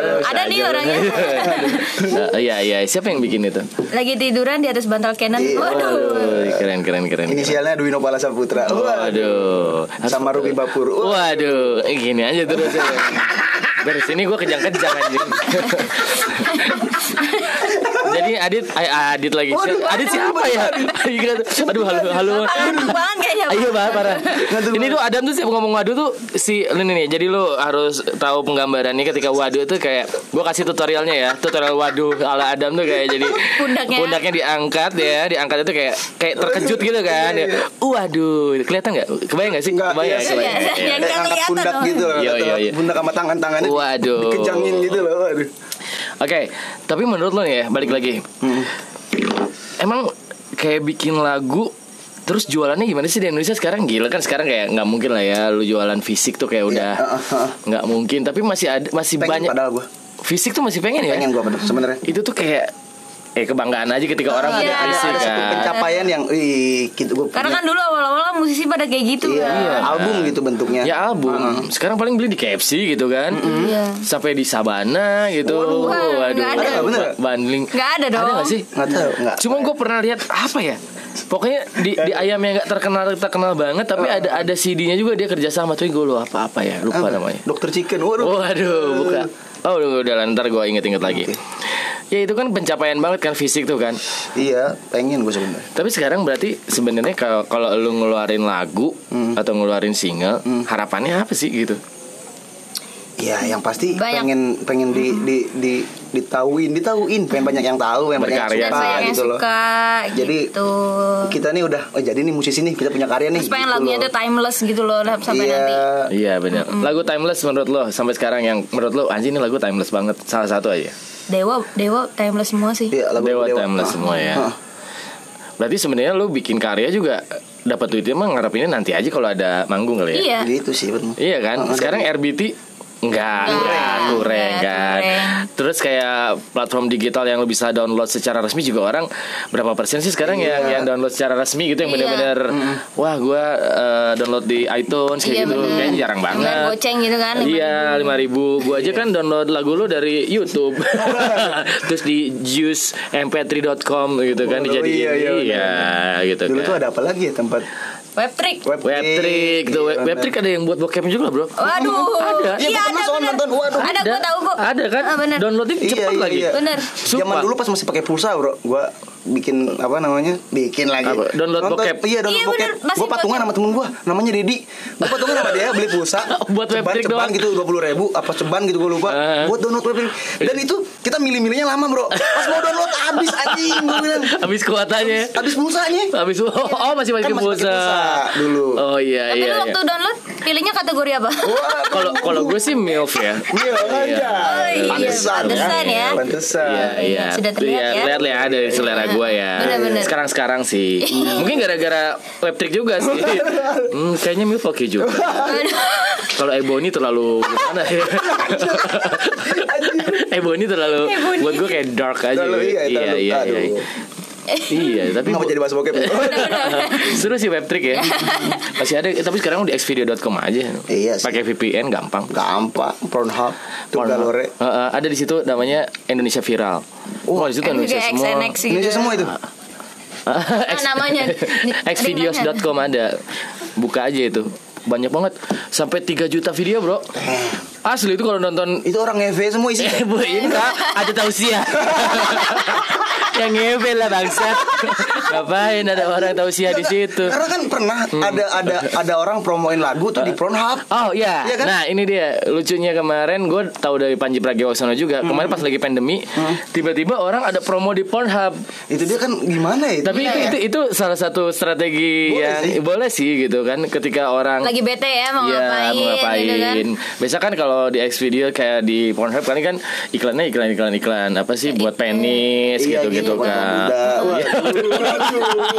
Oh. Ada nih orangnya. Nah, Iya iya siapa yang bikin itu? Lagi tiduran di atas bantal Canon. Iya. Waduh. Oh, keren keren keren. Inisialnya Dwi Nopala Saputra. Waduh. Sama Ruby Bapur. Waduh, eh, gini aja terus ya. Dari sini gue kejang-kejang anjing. Jadi Adit, ay, Adit lagi. Waduh, Adit siapa ya? Aduh, halo, halo. Banget kayaknya. Ayo banget parah. Ini tuh Adam tuh siap ngomong waduh tuh si ini nih. Jadi lu harus tahu penggambarannya ketika waduh tuh kayak gua kasih tutorialnya ya. Tutorial waduh ala Adam tuh kayak jadi Pundaknya. diangkat ya, diangkat itu kayak kayak terkejut gitu kan. Ya. Waduh, kelihatan nggak? Kebayang nggak sih? Enggak, Kebayang. iya, kebayang. iya. Iya. Yang Kayak angkat kelihatan pundak dong. gitu loh. Iya, iya, iya. Pundak sama tangan-tangannya. Waduh. Dikejangin gitu loh. Waduh. Oke, tapi menurut lo nih ya, balik lagi. Hmm. Emang kayak bikin lagu Terus jualannya gimana sih di Indonesia sekarang gila kan sekarang kayak nggak mungkin lah ya lu jualan fisik tuh kayak udah Iya, nggak mungkin tapi masih ada masih Pengen banyak padahal gua. fisik tuh masih pengen ya Pengen gua bener sebenarnya. itu tuh kayak eh kebanggaan aja ketika orang Iya, punya ada, fisik ada kan pencapaian yang ih gitu gua Karena kan dulu awal-awal musisi pada kayak gitu Iya, kan. album gitu bentuknya. ya album sekarang paling beli di KFC gitu kan Iya. sampai di Sabana gitu Waduh, waduh, nggak ada. Ada, bener. bundling Nggak ada dong. ada nggak sih Nggak tahu, nggak. Cuma gue pernah lihat apa ya? Pokoknya di di ayam yang nggak terkenal terkenal banget, tapi ada ada CD-nya juga dia kerja sama tuh gue lupa apa apa ya lupa Apa? namanya. Dokter Chicken. Waduh. Waduh, buka. Oh udah udah lah, ntar gue inget-inget lagi. Oke. Ya itu kan pencapaian banget kan fisik tuh kan. Iya, pengen gue sebenarnya. Tapi sekarang berarti sebenarnya kalau kalau lu ngeluarin lagu Hmm. atau ngeluarin single, harapannya apa sih gitu? Iya, yang pasti Banyak. pengen pengen di di di ditauin, ditauin, pengen banyak yang tahu, yang banyak yang Berkarya suka yang gitu loh. suka Jadi gitu. kita nih udah oh jadi nih musisi nih kita punya karya nih. Terus pengen gitu lagunya tuh timeless gitu loh sampai iya, nanti. Iya benar. Lagu timeless menurut lo sampai sekarang yang menurut lo anjing ini lagu timeless banget. Salah satu aja. Dewa, Dewa timeless semua sih. Iya, lagu Dewa timeless Ah, semua ya. ah. Berarti sebenarnya lu bikin karya juga dapat duitnya mah ngarepinnya nanti aja kalau ada manggung kali ya. Iya. Gitu sih betul. Iya kan? Ah, Sekarang RBT Enggak, Enggak, kurang, kurang enggak, kan. Terus kayak platform digital yang lu bisa download secara resmi juga orang berapa persen sih sekarang yang yang download secara resmi gitu yang Iya. benar-benar wah gua eh, download di iTunes kayak Iya, gitu bener. kayaknya jarang banget. bayar goceng gitu kan, Iya, lima ribu. Gua aja kan download lagu lu dari YouTube. Terus di juicemp3.com gitu kan Oh, dijadiin iya, iya, iya, gitu Dulu kan. tuh ada apa lagi ya tempat Web trick. Webtrick, tuh Iya, Webtrick ada yang buat bokep juga bro. Waduh. Ada. Iya Ya, ada gua bener. nonton, waduh. Ada gue tahu kok. Ada kan? Ah, bener. Downloadnya Iya, cepet iya, lagi. iya. Bener. Sumpah. Zaman dulu pas masih pakai pulsa, Bro. Gua bikin apa namanya? Bikin lagi. Apa? Download bokep? Iya, download Iya, bokep. Gua patungan sama temen gua, namanya Dedi. Gua patungan sama dia beli pulsa. Buat ceban, webtrick ceban doang. gitu 20 ribu apa ceban gitu gua lupa. Ah. Buat download webtrick. Dan itu kita milih-milihnya lama, Bro. Pas mau download habis anjing gua bilang. Habis kuotanya. Habis pulsanya. Habis oh, oh masih pakai Kan pulsa. pulsa dulu. Oh iya Tapi iya. iya. waktu download pilihnya kategori apa? Kalau kalau gue sih milf ya. Iya, kan? Iya. Oh iya, Pantesan, pantesan ya. Pantesan. Iya iya. Sudah terlihat Iya, ya. Lihat lihat ada di selera gue ya. Benar-benar. Sekarang sekarang sih. Mungkin gara-gara webtrick juga sih. Hmm, kayaknya milf oke juga. Kalau Ebony terlalu gimana ya? Ebony terlalu Ebony. buat gue kayak dark aja. Terlalu iya, iya iya. Iya. tapi Kenapa jadi bahas bokep? ya? seru sih webtrick ya. Masih ada, tapi sekarang di xvideo.com aja. Iya sih. Pakai VPN gampang. Gampang, Pornhub, tuh galore. Uh, uh, ada di situ namanya Indonesia Viral. Oh, di situ Indonesia semua. Gitu. Indonesia semua itu. Ah, namanya. xvideos.com ada. Buka aja itu. Banyak banget sampai 3 juta video, Bro. Asli itu kalau nonton Itu orang ngewe semua isi. Eh, bu, ini Kak, ada tausiah. Yang ngewe lah bangsat. Ngapain ada orang tausiah di situ? Karena kan pernah ada ada ada orang promoin lagu tuh di Pornhub. Oh iya, Iya kan? nah ini dia lucunya kemarin gue tahu dari Panji Pragiwaksono juga kemarin pas lagi pandemi tiba-tiba orang ada promo di Pornhub Itu dia kan gimana ya? tapi itu, Iya. itu itu salah satu strategi Boleh yang sih. boleh sih gitu kan ketika orang Lagi bete ya mau Iya, ngapain, mau ngapain. gitu kan. Biasa kan kalau di X video kayak di Pornhub kan kan iklannya iklan iklan iklan apa sih buat penis Iya, gitu gitu gitu Iya. kan.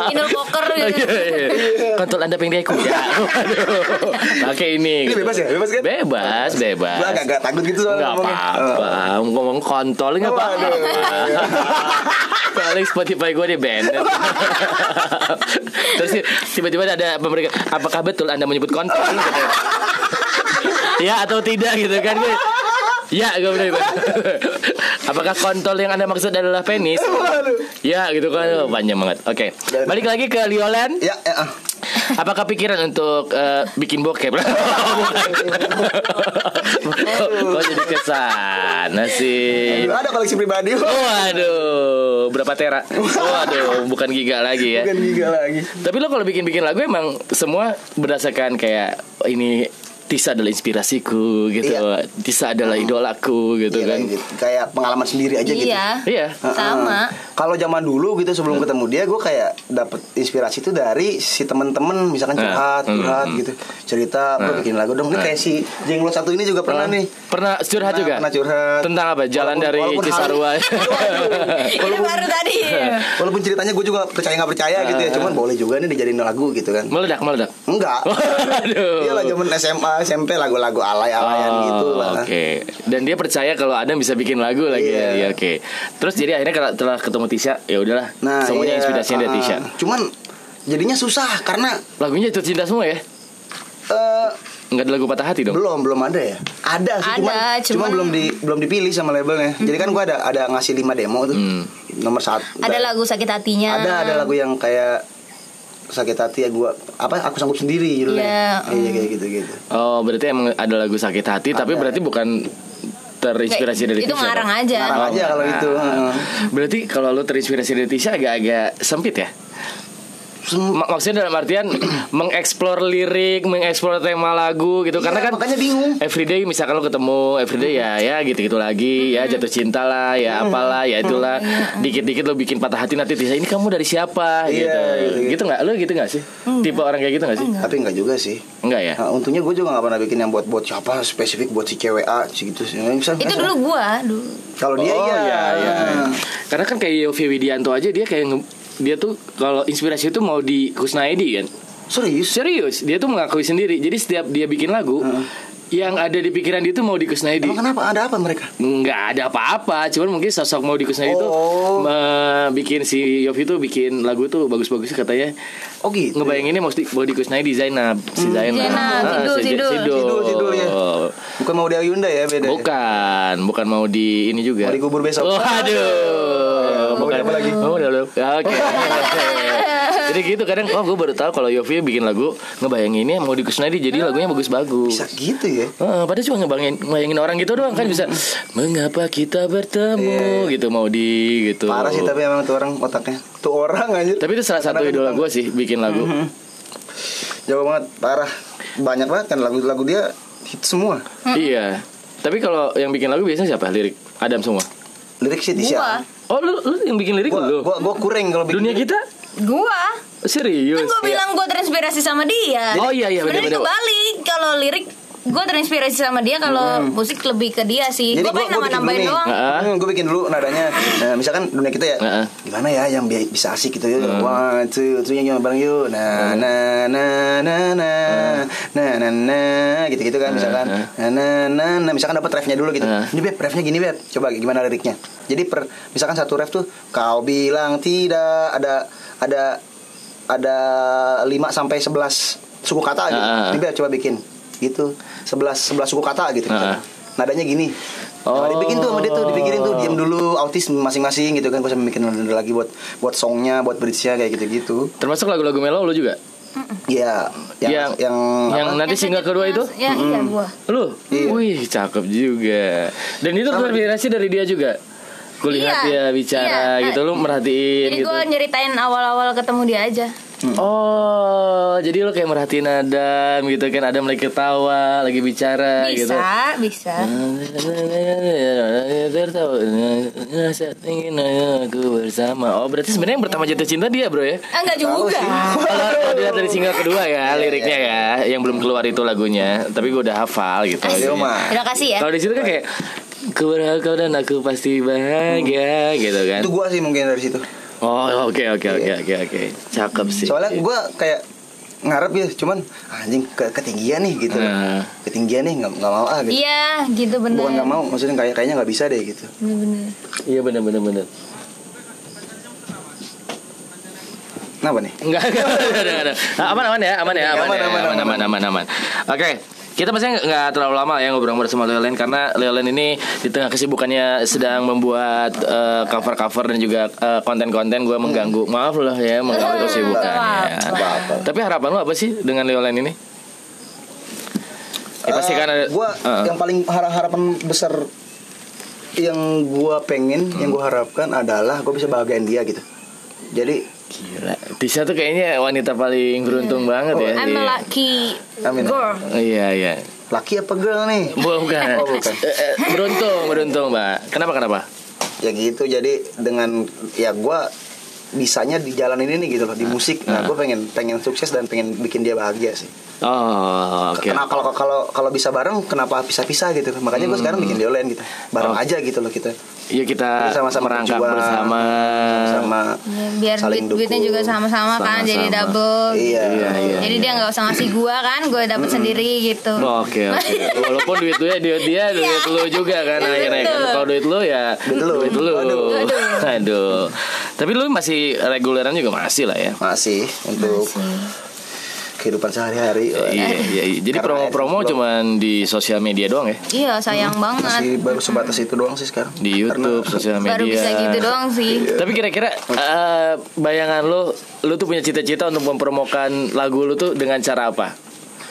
Inul poker gitu. Iya, iya. Kontol anda pengen aku ya. Pakai ini. Ini gitu. bebas ya? Bebas kan? Bebas, bebas. Gua agak-agak takut gitu soalnya ngomongnya. apa-apa. Ngomong kontol nggak Oh, apa-apa. Paling Spotify gue di band. Terus tiba-tiba ada pemberikan. Apakah betul anda menyebut kontol? Ya atau tidak gitu kan gue. Ya gue bilang gitu. Apakah kontol yang anda maksud adalah penis? Ya gitu kan Oh, panjang banget. Oke, balik lagi ke Liolan. Ya, ya. ah. Apakah pikiran untuk eh, bikin bokep? Kok jadi ke sana sih? Ada koleksi pribadi. Waduh, berapa tera? Waduh, bukan giga lagi ya. Bukan giga lagi. Tapi lo kalau bikin-bikin lagu emang semua berdasarkan kayak oh, ini Tisa adalah inspirasiku gitu. Iya. Tisa adalah idolaku gitu Iya, kan. kayak gitu. Kayak pengalaman sendiri aja gitu. Iya. Iya. Sama. Kalau zaman dulu gitu sebelum ketemu dia, gue kayak dapet inspirasi itu dari si temen-temen, misalkan Eh, curhat, hmm, curhat hmm. gitu, cerita, gue Eh. bikin lagu dong. Ini kayak si Jenglot satu ini juga pernah nih. Pernah curhat Pernah- juga? pernah curhat. Tentang apa? Jalan Walaupun- dari walaupun Cisarua. Ini baru tadi. Walaupun ceritanya gue juga percaya nggak percaya gitu ya, cuman boleh juga nih dijadiin lagu gitu kan. meledak, meledak. Enggak. Iya lah zaman SMA, SMP lagu-lagu alay-alayan Oh, gitu lah. Oke. Dan dia percaya kalau Adam bisa bikin lagu lagi Iya. ya. Iya, Oke. Terus jadi akhirnya kalau telah ketemu Tisha, ya udahlah. Nah, semuanya iya, inspirasinya dari ah, Tisha. Cuman jadinya susah karena Lagunya itu cinta semua ya? eh Enggak ada lagu patah hati dong? belum belum ada ya ada sih Ada, cuman, cuman- cuman belum di belum dipilih sama labelnya jadi kan gue ada ada ngasih lima demo tuh Hmm. nomor satu Ada lagu sakit hatinya. ada ada lagu yang kayak sakit hati ya gue apa aku sanggup sendiri judulnya Iya, iya kayak gitu gitu Oh, berarti emang ada lagu sakit hati, tapi Ada. berarti bukan terinspirasi Kayak- dari itu Tisha. ngarang dong? aja. Ngarang aja kalau ngarang. itu. Berarti kalau lu terinspirasi dari Tisha agak-agak sempit ya? Ma- maksudnya dalam artian mengeksplor lirik, mengeksplor tema lagu gitu. Karena Iya, kan makanya bingung. everyday misalkan lo ketemu everyday ya ya gitu-gitu lagi ya jatuh cinta lah ya apalah ya itulah dikit-dikit lo bikin patah hati nanti Tisha ini kamu dari siapa Iya, gitu. iya. Gitu nggak? Lo gitu nggak sih? Tipe orang kayak gitu nggak sih? tapi enggak juga sih Enggak ya? Nah, untungnya gue juga gak pernah bikin yang buat buat siapa spesifik buat si cewek A sih gitu sih. Misal- Itu dulu gua dulu. Kalau dia oh, iya. iya, iya. Karena kan kayak Yofi Widianto aja dia kayak dia tuh kalau inspirasi itu mau di Kusnaidi kan. Serius? Serius, dia tuh mengakui sendiri. Jadi setiap dia bikin lagu, yang ada di pikiran dia tuh mau di Kusnaidi. Emang kenapa? Ada apa mereka? Nggak ada apa-apa, cuman mungkin sosok mau di Kusnaidi itu Oh. bikin si Yofi tuh bikin lagu tuh bagus-bagus katanya. Oh gitu. Ngebayanginnya mau di, mau di Kusnaidi Zainab, si Zainab. Zainab, Ah, Sidul, si- Sidul. Sidul, Sidul, ya. Bukan mau di Ayunda ya beda. ya? Bukan, bukan mau di ini juga. Mau dikubur besok. Oh, aduh. Mau Oke. Jadi gitu kadang oh gue baru tahu kalau Yofi bikin lagu ngebayanginnya mau di Kusnadi jadi lagunya bagus-bagus. Bisa gitu ya. Heeh, padahal cuma ngebayangin, ngebayangin orang gitu doang kan bisa mengapa kita bertemu gitu mau di gitu. Parah sih tapi emang tuh orang otaknya. Tuh orang aja. Tapi itu salah satu idola gue sih bikin lagu. Jauh banget, parah. Banyak banget kan lagu-lagu dia hit semua. Iya. Tapi kalau yang bikin lagu biasanya siapa? Lirik Adam semua. Lirik sih. Tisha. Oh lu, lu yang bikin lirik Gua, lu? gua, gua kurang kalau bikin Dunia kita Gua. serius. Kan gue bilang gue terinspirasi sama dia. Oh, iya, iya, Sebenarnya bener-bener. kebalik kalau lirik gue terinspirasi sama dia kalau musik lebih ke dia sih. Jadi Gue dulu nambah-nambahin nih. doang. Heeh. Hmm, gue bikin dulu nadanya. Nah, misalkan dunia kita ya. Heeh. Gimana ya yang bi- bisa asik gitu ya. One, two, three, yang bareng yuk. Nah, nah, nah, nah, nah, nah, nah, nah, gitu-gitu kan misalkan. Nah, nah, nah, nah, misalkan dapat refnya dulu gitu. Ini beb, refnya gini beb. Coba gimana liriknya. Jadi per misalkan satu ref tuh kau bilang tidak ada ada ada 5 sampai 11 suku kata gitu. Heeh. Ini beb coba bikin gitu. 11 11 suku kata gitu. Heeh. Nadanya gini. Nah, Oh. dibikin tuh sama dia tuh, dipikirin tuh, diam dulu, autis masing-masing gitu kan, gue sambil bikin nada lagi buat buat songnya, buat bridge-nya kayak gitu-gitu. Termasuk lagu-lagu melo lu juga? Iya, yang Yang- yang, yang apa? nanti single kedua itu? Ya iya gue. Lu? Iya. Wih, cakep juga. Dan itu terinspirasi dari dia juga. Kulihat Iya. dia bicara Iya. gitu, lu merhatiin Jadi gitu. gue nyeritain awal-awal ketemu dia aja. Oh, jadi lu kayak merhatiin Adam gitu kan, Adam lagi ketawa, lagi bicara gitu. Bisa, bisa. Tertawa saat ingin aku bersama. Oh, berarti sebenarnya yang pertama jatuh cinta dia, Bro ya? Ah, enggak juga. Kalau dilihat dari single kedua ya, liriknya ya, yang belum keluar itu lagunya, tapi gue udah hafal gitu. Terima kasih ya. Kalau di situ kan kayak Ku berharap kau dan aku pasti bahagia gitu kan. Itu gua sih mungkin dari situ. Oh oke oke oke oke oke. Cakep sih. Soalnya gua kayak ngarep ya, cuman anjing ke ketinggian nih gitu. Nah. Ketinggian nih nggak nggak mau ah gitu. Iya gitu bener Bukan nggak mau, maksudnya kayak kayaknya nggak bisa deh gitu. Bener-bener. Iya benar benar benar. Kenapa nih? Enggak, enggak, enggak, enggak, enggak. Aman, aman ya, aman ya, aman, Aman, ya, aman, aman, aman, aman, aman, aman. Oke, kita pastinya nggak terlalu lama ya ngobrol bersama Leolen karena Leolen ini di tengah kesibukannya sedang membuat eh, cover-cover dan juga eh, konten-konten gue mengganggu. Maaf loh ya mengganggu kesibukannya. Tapi harapan lo apa sih dengan Leolen ini? Ya pasti kan ada. Gua Eh, yang paling har- harapan besar yang gua pengen, yang gua harapkan adalah gua bisa bahagiain dia gitu. Jadi Gila, Tisha tuh kayaknya wanita paling beruntung banget ya. I'm a Iya. lucky Amin. girl Iya, iya. laki apa girl nih? Bukan. Oh, bukan. Eh, eh, beruntung, beruntung, Mbak. Kenapa kenapa? ya gitu jadi dengan ya gua bisanya di jalan ini nih gitu loh di musik nah gue pengen pengen sukses dan pengen bikin dia bahagia sih Oh, oke. Karena kalau kalau kalau bisa bareng kenapa pisah-pisah gitu makanya gue sekarang bikin dia lain gitu bareng Oh. aja gitu loh kita Iya kita sama-sama merangkap bersama. sama Ya, biar saling duit duitnya juga sama-sama kan Sama-sama. jadi double iya Iya, iya. jadi dia nggak usah ngasih gua kan gue dapet sendiri gitu Oke oke. Walaupun duit lu ya duit dia, duit lu juga kan Iya, akhirnya kan. Kalau duit lu ya Duit lu. Duit lu. Aduh. Aduh. Aduh. Tapi lu masih reguleran juga masih lah ya. masih untuk kehidupan sehari-hari Iya, iya, iya. Jadi promo-promo cuman di sosial media doang ya? iya sayang banget masih baru sebatas itu doang sih sekarang Di YouTube, sosial media. baru bisa gitu doang sih Tapi kira-kira eh, bayangan lu, lu tuh punya cita-cita untuk mempromokan lagu lu tuh dengan cara apa?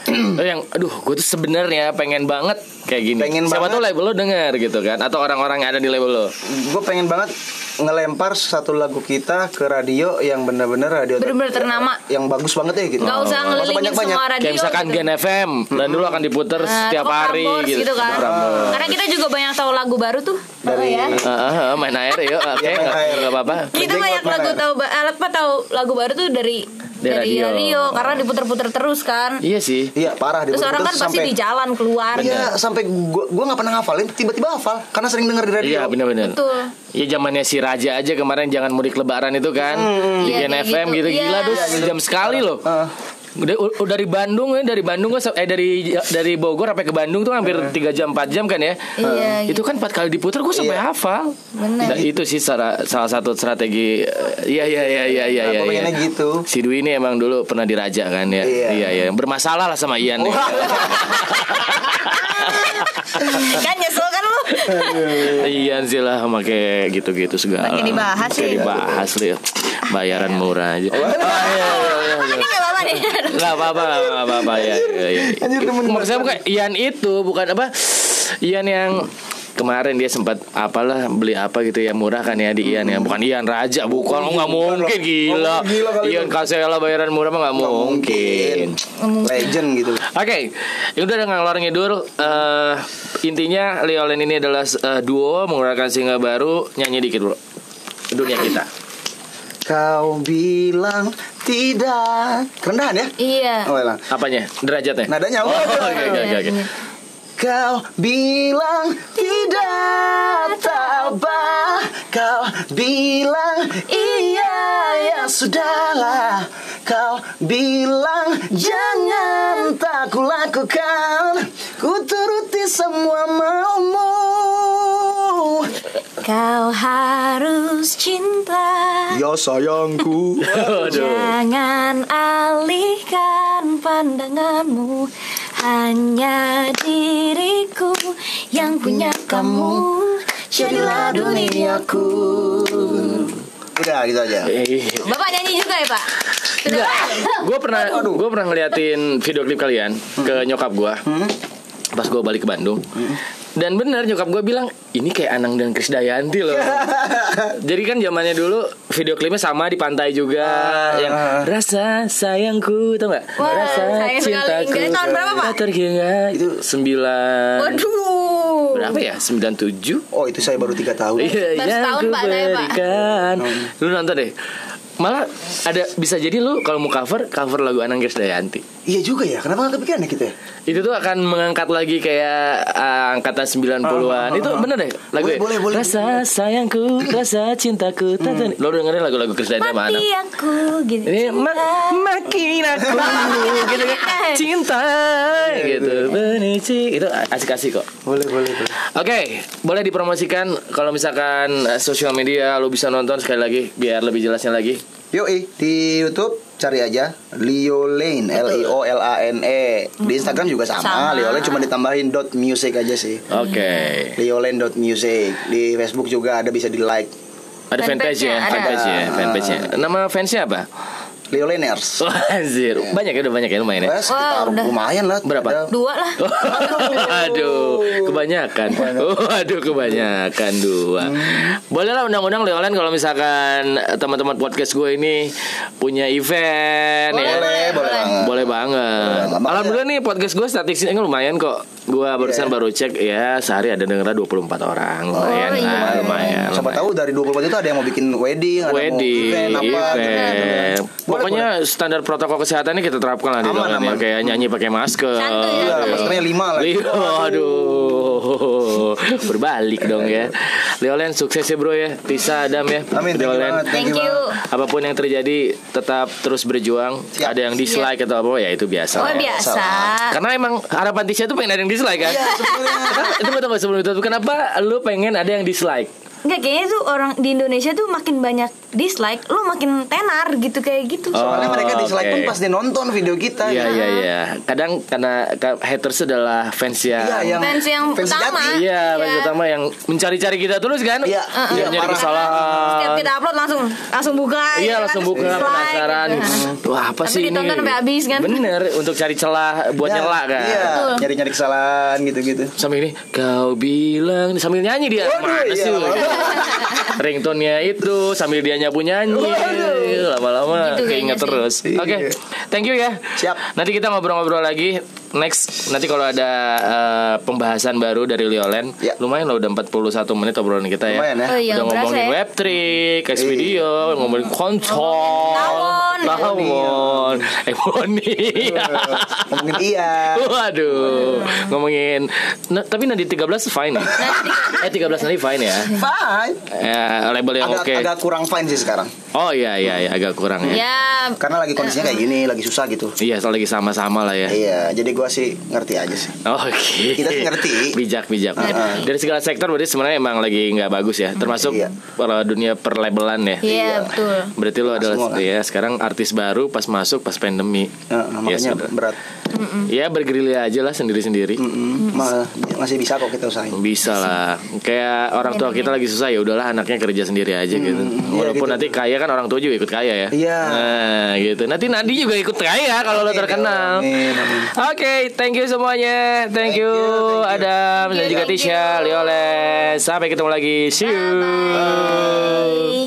Eh, yang aduh gue tuh sebenarnya pengen banget kayak gini. Pengen Siapa banget. tuh label lo denger gitu kan atau orang-orang yang ada di label lo. gue pengen banget ngelempar satu lagu kita ke radio yang benar-benar radio Bener-bener ternama. yang bagus banget ya gitu nggak usah ngelilingin banyak-banyak. semua radio Kayak misalkan gitu. Gen FM dan dulu akan diputer Nah, setiap hari gitu. gitu kan karena kita juga banyak tahu lagu baru tuh Dari- ya ah, main air yuk, oke Iya, main nggak air. nggak apa-apa. kita banyak lagu tahu ba- apa tahu lagu baru tuh dari Dari dari, radio. radio. karena diputer-puter terus kan Iya sih. Iya parah terus orang kan pasti di jalan keluar Iya sampai gua gua nggak pernah ngafalin tiba-tiba hafal karena sering denger di radio. Iya benar-benar. Betul. Iya zamannya si Raja aja kemarin jangan mudik lebaran itu kan. Di Iya, FM gitu. gitu, Iya. gila tuh jam sekali loh. Heeh. Udah, udah dari Bandung ya, dari Bandung gua eh dari dari Bogor sampai ke Bandung tuh hampir 3 jam 4 jam kan ya. Iya, Itu kan empat kali diputar gue sampai Iya. hafal. Bener. Nah, itu sih salah, salah satu strategi eh, Iya iya iya iya iya Nah, iya. pengennya iya. gitu. Si Dwi ini emang dulu pernah diraja kan ya. Iya. iya iya. Bermasalah lah sama Ian. nih. kan nyesel Ian sih lah make gitu-gitu segala. Pakai dibahas sih. dibahas li. Bayaran murah aja. Ah, iya, iya, iya. apa-apa nih Gak apa-apa, gak apa-apa ya. ya, ya. Maksudnya bukan Ian itu, bukan apa? Ian yang kemarin dia sempat apalah beli apa gitu ya murah kan ya di Ian ya bukan Ian Raja bukan oh, nggak mungkin gila Oh, gila kali Ian itu. Kasela bayaran murah mah nggak Nggak mungkin Legend gitu. Oke, ya udah dengan ngalor ngidul eh intinya Leolen ini adalah eh, duo mengeluarkan single baru nyanyi dikit dulu dunia kita. Kau bilang tidak. Kerendahan ya? iya Oh, elah. Apanya? Derajatnya? Nadanya Oh, apa? oke oke oke oke. Kau bilang tidak tabah Kau bilang iya ya sudahlah. Kau bilang jangan tak kulakukan Ku turuti semua maumu. Kau harus cinta. Ya sayangku. Jangan alihkan pandanganmu Hanya diriku yang punya kamu. Jadilah duniaku Udah gitu aja. Eh, Bapak nyanyi juga ya pak? Gue pernah gue pernah ngeliatin video klip kalian ke nyokap gue pas gue balik ke Bandung dan benar nyokap gue bilang ini kayak Anang dan Krisdayanti loh. Jadi kan zamannya dulu video klipnya sama di pantai juga yang rasa sayangku tau nggak? Rasa cintaku tahun berapa, Pak? terhingga. Itu sembilan Waduh. Berapa ya? Sembilan tujuh? Oh itu saya baru tiga tahun. Iya, ku Pak, saya, Pak. berikan. Lu nonton deh. Malah ada bisa jadi lu kalau mau cover cover lagu Anang Dayanti. Iya juga ya. Kenapa nggak kepikiran ya kita? ya? Itu tuh akan mengangkat lagi kayak uh, angkatan 90-an. Itu bener deh lagu Boleh, boleh, boleh. Rasa sayangku, rasa cintaku. Hmm. Lo dengerin lagu-lagu Krisdayanti sama Anang. Mati aku gitu. Ini ma- makin aku gitu kan cinta gitu benci itu asik-asik kok. Boleh, boleh, boleh. Oke, boleh dipromosikan kalau misalkan eh, sosial media lo bisa nonton sekali lagi biar lebih jelasnya lagi. Yoi di YouTube cari aja Leo Lane L I O L A N E. Di Instagram juga sama. Sama. Leo Lane cuma ditambahin dot music aja sih. Oke. Leo Lane dot music. Di Facebook juga ada bisa di like. Ada fanpage ya, Fanpage-nya ada. fanpage ya. Nama fansnya apa? Leo Laners. Oh, anjir. Banyak ya, udah banyak ya lumayan ya. Eh, sekitar Wah, udah. lumayan lah. Berapa? Ada- Dua lah. Aduh, kebanyakan. Waduh, kebanyakan dua. Boleh lah undang-undang Leolen kalau misalkan teman-teman podcast gue ini punya event Boleh, ya. Boleh, boleh banget. Boleh banget. Boleh. Alhamdulillah nih podcast gue statistiknya lumayan kok. Gue barusan Iya. baru cek ya sehari ada dengernya 24 orang. Lumayan Oh, iya. lah, lumayan. Siapa lumayan. tahu dari 24 itu ada yang mau bikin wedding, ada Wedding, mau event apa gitu. event. Boleh, Pokoknya standar protokol kesehatan ini kita terapkan lah di Aman, dalamnya. aman. Kayak nyanyi pakai masker. Santuy ya. Iya, maskernya lima lah. Leo, aduh, berbalik dong ya. Leolen sukses ya bro ya, Tisa Adam ya. Amin, thank you Leolen. banget. Thank you. Apa pun yang terjadi, tetap terus berjuang. Siap. Ada yang dislike atau apa ya itu biasa. Oh ya. biasa. Karena emang harapan Tisha tuh pengen ada yang dislike kan? Iya, sebenarnya. itu tunggu sebelum itu kenapa lu pengen ada yang dislike? Enggak kayaknya tuh orang di Indonesia tuh makin banyak dislike, lu makin tenar gitu kayak gitu. Soalnya Oh, mereka dislike oke. pun pas dia nonton video kita. Iya iya iya. Kadang karena ka- haters adalah fans yang Iya, yang Fans yang fans utama. Iya, fans Iya. utama yang mencari-cari kita terus kan? Iya, Dia iya, nyari kesalahan. Setiap kita upload langsung langsung buka. Iya ya langsung kan, buka dislike, penasaran. gitu. Wah apa Tapi sih ini? ditonton sampai habis kan? Bener untuk cari celah buat Ya, nyela kan. Iya, nyari-nyari kesalahan gitu-gitu. Sambil ini kau bilang sambil nyanyi dia Waduh, mana iya. sih? Ringtone-nya itu sambil dia nyapu nyanyi. Lama-lama Gitu keinget terus. Iya. Oke, thank you ya. Siap. Nanti kita ngobrol-ngobrol lagi next. Nanti kalau ada eh, pembahasan baru dari Liolen, Ya. lumayan loh udah 41 menit obrolan kita ya. Lumayan ya. Oh iya, udah ngomongin ya. web trick, case video, ngomongin konsol, tawon. tawon, Ebony. Ngomongin iya. Waduh, ngomongin. Nah, tapi nanti 13 fine ya? Eh 13 nanti fine ya? Fine. Ya, label yang Agak, oke. agak kurang fine sih sekarang. Oh iya iya iya agak kurang ya. Ya, Karena lagi kondisinya kayak gini, lagi susah gitu. Iya, soal lagi sama-sama lah ya. Iya, jadi gua sih ngerti aja sih. Oke. Kita sih ngerti. Bijak bijak. Dari segala sektor berarti sebenarnya emang lagi nggak bagus ya. Termasuk Iya. para dunia perlabelan ya. iya betul. Berarti lo adalah semua kan. ya sekarang artis baru pas masuk pas pandemi. Nah, Ya, makanya sudah. berat. Ya bergerilya aja lah sendiri-sendiri. Ma- masih bisa kok kita usahain. Bisa lah. Kayak orang tua kita lagi susah ya udahlah anaknya kerja sendiri aja gitu. Walaupun gitu. nanti kaya kan orang tua juga ikut kaya ya. Iya. Nah, gitu. Nanti Nadi juga ikut kaya kalau lo Amin, terkenal. Oke, thank you semuanya. Thank, Thank you, you, thank you. Adam dan Thank you, juga thank Tisha, you. Lioles. Sampai ketemu lagi. See you. Bye.